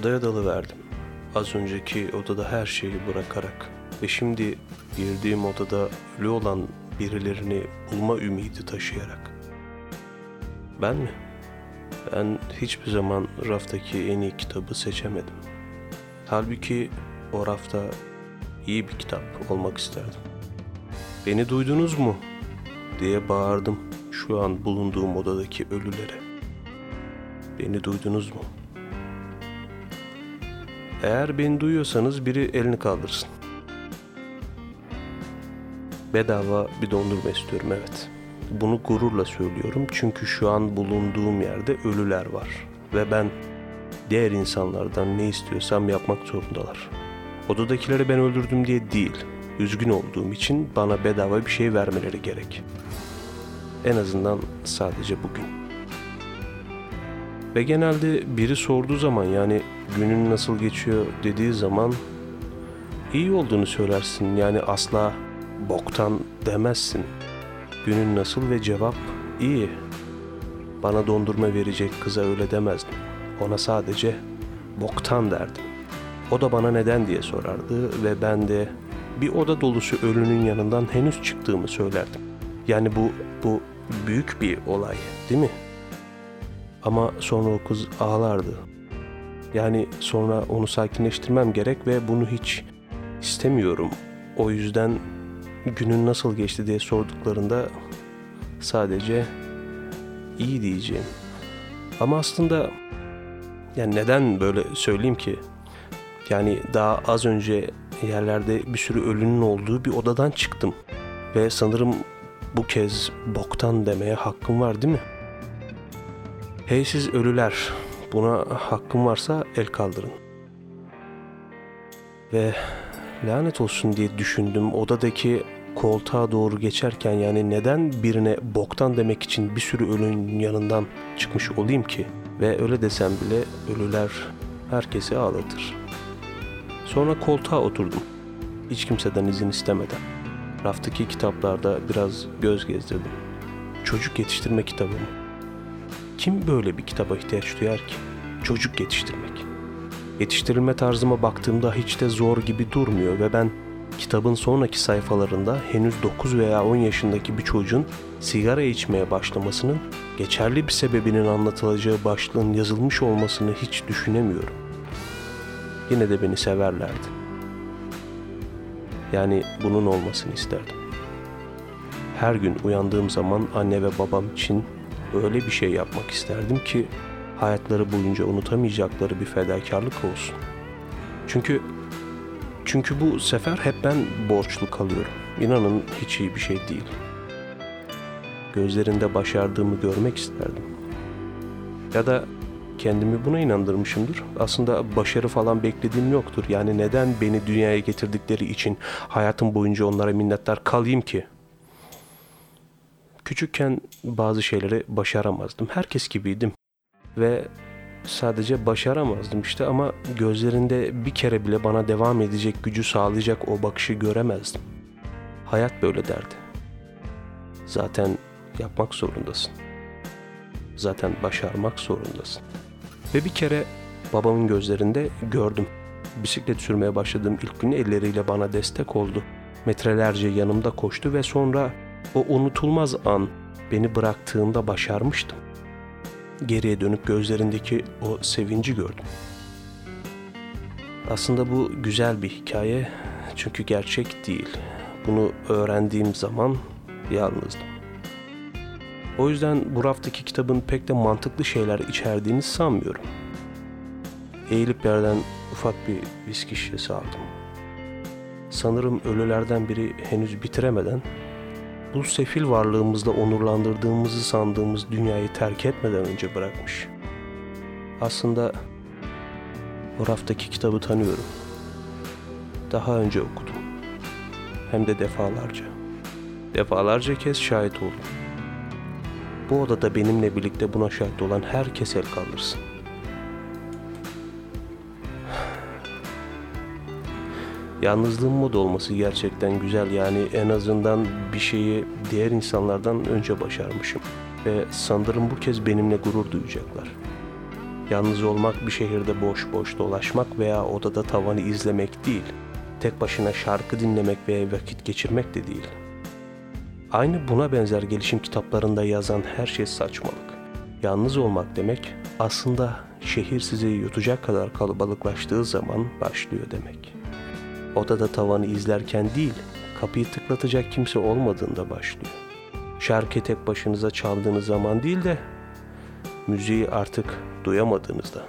Odaya dalıverdim. Az önceki odada her şeyi bırakarak ve şimdi girdiğim odada ölü olan birilerini bulma ümidi taşıyarak. Ben mi? Ben hiçbir zaman raftaki en iyi kitabı seçemedim. Halbuki o rafta iyi bir kitap olmak isterdim. Beni duydunuz mu? diye bağırdım şu an bulunduğum odadaki ölülere. Beni duydunuz mu? Eğer beni duyuyorsanız biri elini kaldırsın. Bedava bir dondurma istiyorum evet. Bunu gururla söylüyorum çünkü şu an bulunduğum yerde ölüler var. Ve ben diğer insanlardan ne istiyorsam yapmak zorundalar. Odadakileri ben öldürdüm diye değil, üzgün olduğum için bana bedava bir şey vermeleri gerek. En azından sadece bugün. Ve genelde biri sorduğu zaman yani günün nasıl geçiyor dediği zaman iyi olduğunu söylersin. Yani asla boktan demezsin. Günün nasıl ve cevap iyi. Bana dondurma verecek kıza öyle demezdim. Ona sadece boktan derdim. O da bana neden diye sorardı ve ben de bir oda dolusu ölünün yanından henüz çıktığımı söylerdim. Yani bu bu büyük bir olay, değil mi? Ama sonra o kız ağlardı. Yani sonra onu sakinleştirmem gerek ve bunu hiç istemiyorum. O yüzden günün nasıl geçti diye sorduklarında sadece iyi diyeceğim. Ama aslında yani neden böyle söyleyeyim ki? Yani daha az önce yerlerde bir sürü ölünün olduğu bir odadan çıktım. Ve sanırım bu kez boktan demeye hakkım var değil mi? Hey siz ölüler, buna hakkım varsa el kaldırın. Ve lanet olsun diye düşündüm odadaki koltuğa doğru geçerken yani neden birine boktan demek için bir sürü ölünün yanından çıkmış olayım ki? Ve öyle desem bile ölüler herkesi ağlatır. Sonra koltuğa oturdum. Hiç kimseden izin istemeden. Raftaki kitaplarda biraz göz gezdirdim. Çocuk yetiştirme kitabı mı? Kim böyle bir kitaba ihtiyaç duyar ki? Çocuk yetiştirmek. Yetiştirilme tarzıma baktığımda hiç de zor gibi durmuyor ve ben kitabın sonraki sayfalarında henüz 9 veya 10 yaşındaki bir çocuğun sigara içmeye başlamasının geçerli bir sebebinin anlatılacağı başlığın yazılmış olmasını hiç düşünemiyorum. Yine de beni severlerdi. Yani bunun olmasını isterdim. Her gün uyandığım zaman anne ve babam için öyle bir şey yapmak isterdim ki hayatları boyunca unutamayacakları bir fedakarlık olsun. Çünkü çünkü bu sefer hep ben borçlu kalıyorum. İnanın hiç iyi bir şey değil. Gözlerinde başardığımı görmek isterdim. Ya da kendimi buna inandırmışımdır. Aslında başarı falan beklediğim yoktur. Yani neden beni dünyaya getirdikleri için hayatım boyunca onlara minnettar kalayım ki? Küçükken bazı şeyleri başaramazdım. Herkes gibiydim. Ve sadece başaramazdım işte ama gözlerinde bir kere bile bana devam edecek gücü sağlayacak o bakışı göremezdim. Hayat böyle derdi. Zaten yapmak zorundasın. Zaten başarmak zorundasın. Ve bir kere babamın gözlerinde gördüm. Bisiklet sürmeye başladığım ilk gün elleriyle bana destek oldu. Metrelerce yanımda koştu ve sonra o unutulmaz an beni bıraktığında başarmıştım. Geriye dönüp gözlerindeki o sevinci gördüm. Aslında bu güzel bir hikaye çünkü gerçek değil. Bunu öğrendiğim zaman yalnızdım. O yüzden bu raftaki kitabın pek de mantıklı şeyler içerdiğini sanmıyorum. Eğilip yerden ufak bir viski şişesi aldım. Sanırım ölülerden biri henüz bitiremeden bu sefil varlığımızla onurlandırdığımızı sandığımız dünyayı terk etmeden önce bırakmış. Aslında o raftaki kitabı tanıyorum. Daha önce okudum. Hem de defalarca. Defalarca kez şahit oldum. Bu odada benimle birlikte buna şahit olan herkes el kaldırsın. Yalnızlığın mod olması gerçekten güzel. Yani en azından bir şeyi diğer insanlardan önce başarmışım. Ve sanırım bu kez benimle gurur duyacaklar. Yalnız olmak bir şehirde boş boş dolaşmak veya odada tavanı izlemek değil. Tek başına şarkı dinlemek veya vakit geçirmek de değil. Aynı buna benzer gelişim kitaplarında yazan her şey saçmalık. Yalnız olmak demek aslında şehir sizi yutacak kadar kalabalıklaştığı zaman başlıyor demek. Odada tavanı izlerken değil, kapıyı tıklatacak kimse olmadığında başlıyor. Şarkı tek başınıza çaldığınız zaman değil de müziği artık duyamadığınızda.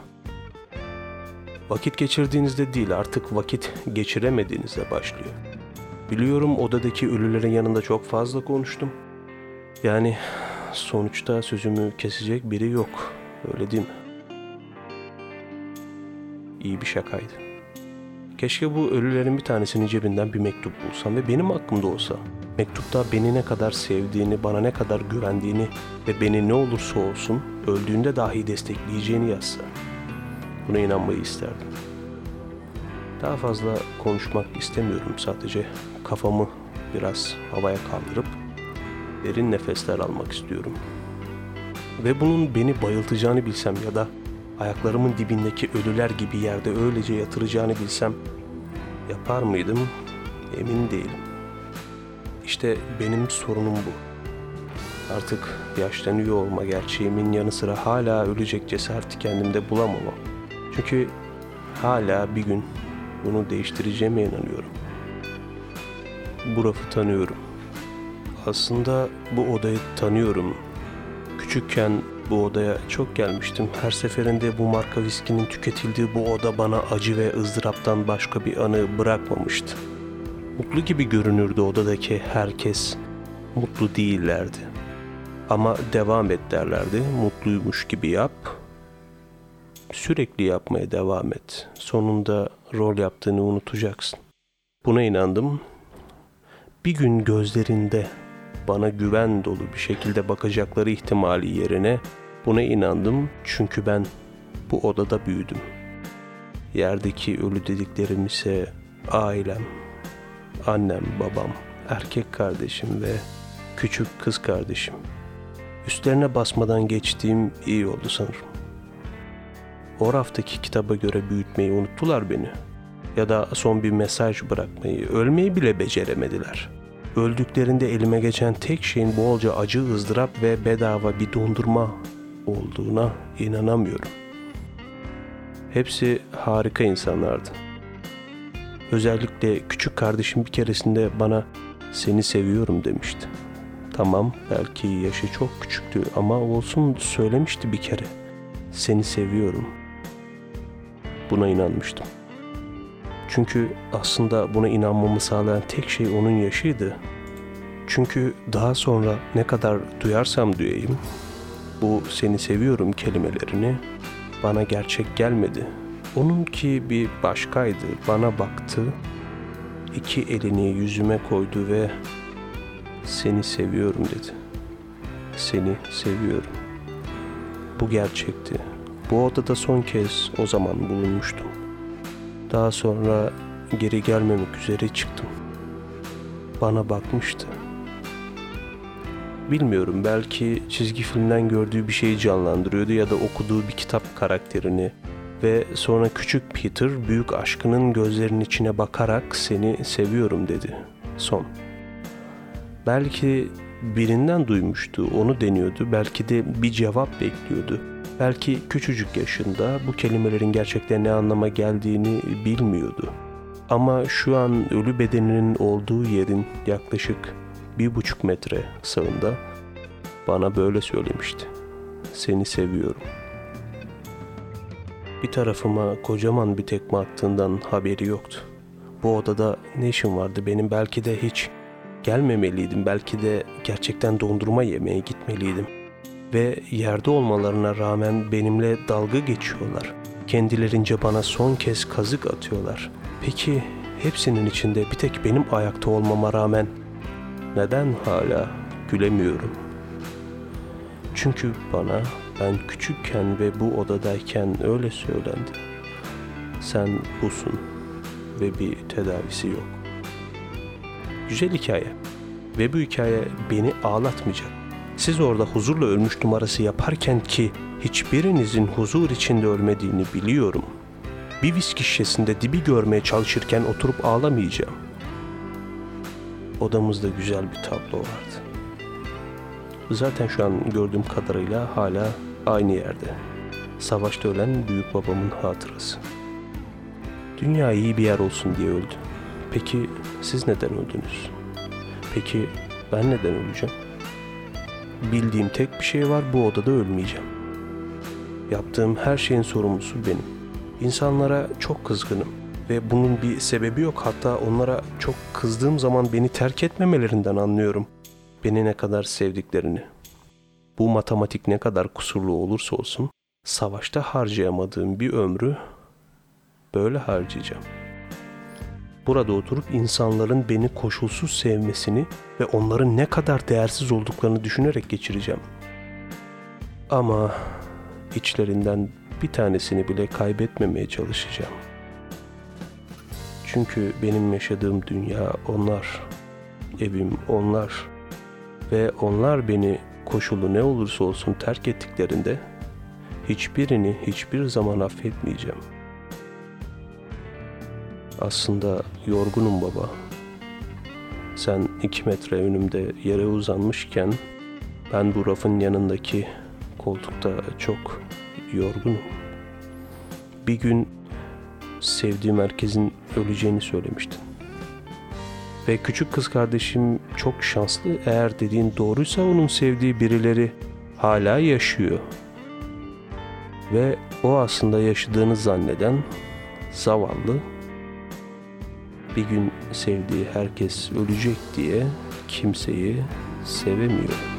Vakit geçirdiğinizde değil artık vakit geçiremediğinizde başlıyor. Biliyorum odadaki ölülerin yanında çok fazla konuştum. Yani sonuçta sözümü kesecek biri yok. Öyle değil mi? İyi bir şakaydı. Keşke bu ölülerin bir tanesinin cebinden bir mektup bulsam ve benim hakkımda olsa. Mektupta beni ne kadar sevdiğini, bana ne kadar güvendiğini ve beni ne olursa olsun öldüğünde dahi destekleyeceğini yazsa. Buna inanmayı isterdim. Daha fazla konuşmak istemiyorum sadece. Kafamı biraz havaya kaldırıp derin nefesler almak istiyorum. Ve bunun beni bayıltacağını bilsem ya da ayaklarımın dibindeki ölüler gibi yerde öylece yatıracağını bilsem yapar mıydım emin değilim. İşte benim sorunum bu. Artık yaşlanıyor olma gerçeğimin yanı sıra hala ölecek cesareti kendimde bulamamam. Çünkü hala bir gün bunu değiştireceğime inanıyorum. Bu rafı tanıyorum. Aslında bu odayı tanıyorum. Küçükken bu odaya çok gelmiştim. Her seferinde bu marka viskinin tüketildiği bu oda bana acı ve ızdıraptan başka bir anı bırakmamıştı. Mutlu gibi görünürdü odadaki herkes. Mutlu değillerdi. Ama devam et derlerdi. Mutluymuş gibi yap. Sürekli yapmaya devam et. Sonunda rol yaptığını unutacaksın. Buna inandım. Bir gün gözlerinde bana güven dolu bir şekilde bakacakları ihtimali yerine buna inandım çünkü ben bu odada büyüdüm. Yerdeki ölü dediklerim ise ailem, annem, babam, erkek kardeşim ve küçük kız kardeşim. Üstlerine basmadan geçtiğim iyi oldu sanırım. O raftaki kitaba göre büyütmeyi unuttular beni. Ya da son bir mesaj bırakmayı, ölmeyi bile beceremediler. Öldüklerinde elime geçen tek şeyin bolca acı, ızdırap ve bedava bir dondurma olduğuna inanamıyorum. Hepsi harika insanlardı. Özellikle küçük kardeşim bir keresinde bana seni seviyorum demişti. Tamam belki yaşı çok küçüktü ama olsun söylemişti bir kere. Seni seviyorum. Buna inanmıştım. Çünkü aslında buna inanmamı sağlayan tek şey onun yaşıydı. Çünkü daha sonra ne kadar duyarsam duyayım, bu seni seviyorum kelimelerini bana gerçek gelmedi. Onunki bir başkaydı. Bana baktı, iki elini yüzüme koydu ve seni seviyorum dedi. Seni seviyorum. Bu gerçekti. Bu odada son kez o zaman bulunmuştum. Daha sonra geri gelmemek üzere çıktım. Bana bakmıştı. Bilmiyorum belki çizgi filmden gördüğü bir şeyi canlandırıyordu ya da okuduğu bir kitap karakterini ve sonra küçük Peter büyük aşkının gözlerinin içine bakarak seni seviyorum dedi. Son. Belki birinden duymuştu, onu deniyordu. Belki de bir cevap bekliyordu. Belki küçücük yaşında bu kelimelerin gerçekten ne anlama geldiğini bilmiyordu. Ama şu an ölü bedeninin olduğu yerin yaklaşık bir buçuk metre sağında bana böyle söylemişti. Seni seviyorum. Bir tarafıma kocaman bir tekme attığından haberi yoktu. Bu odada ne işim vardı benim belki de hiç gelmemeliydim. Belki de gerçekten dondurma yemeye gitmeliydim. Ve yerde olmalarına rağmen benimle dalga geçiyorlar. Kendilerince bana son kez kazık atıyorlar. Peki hepsinin içinde bir tek benim ayakta olmama rağmen neden hala gülemiyorum? Çünkü bana ben küçükken ve bu odadayken öyle söylendi. Sen busun ve bir tedavisi yok. Güzel hikaye ve bu hikaye beni ağlatmayacak. Siz orada huzurla ölmüş numarası yaparken ki hiçbirinizin huzur içinde ölmediğini biliyorum. Bir viski şişesinde dibi görmeye çalışırken oturup ağlamayacağım. Odamızda güzel bir tablo vardı. Zaten şu an gördüğüm kadarıyla hala aynı yerde. Savaşta ölen büyük babamın hatırası. Dünya iyi bir yer olsun diye öldü. Peki siz neden öldünüz? Peki ben neden öleceğim? Bildiğim tek bir şey var bu odada ölmeyeceğim. Yaptığım her şeyin sorumlusu benim. İnsanlara çok kızgınım ve bunun bir sebebi yok. Hatta onlara çok kızdığım zaman beni terk etmemelerinden anlıyorum. Beni ne kadar sevdiklerini. Bu matematik ne kadar kusurlu olursa olsun savaşta harcayamadığım bir ömrü böyle harcayacağım. Burada oturup insanların beni koşulsuz sevmesini ve onların ne kadar değersiz olduklarını düşünerek geçireceğim. Ama içlerinden bir tanesini bile kaybetmemeye çalışacağım. Çünkü benim yaşadığım dünya onlar, evim onlar ve onlar beni koşulu ne olursa olsun terk ettiklerinde hiçbirini hiçbir zaman affetmeyeceğim. Aslında yorgunum baba. Sen iki metre önümde yere uzanmışken ben bu rafın yanındaki koltukta çok yorgunum. Bir gün sevdiğim herkesin öleceğini söylemiştin. Ve küçük kız kardeşim çok şanslı eğer dediğin doğruysa onun sevdiği birileri hala yaşıyor. Ve o aslında yaşadığını zanneden zavallı bir gün sevdiği herkes ölecek diye kimseyi sevemiyor.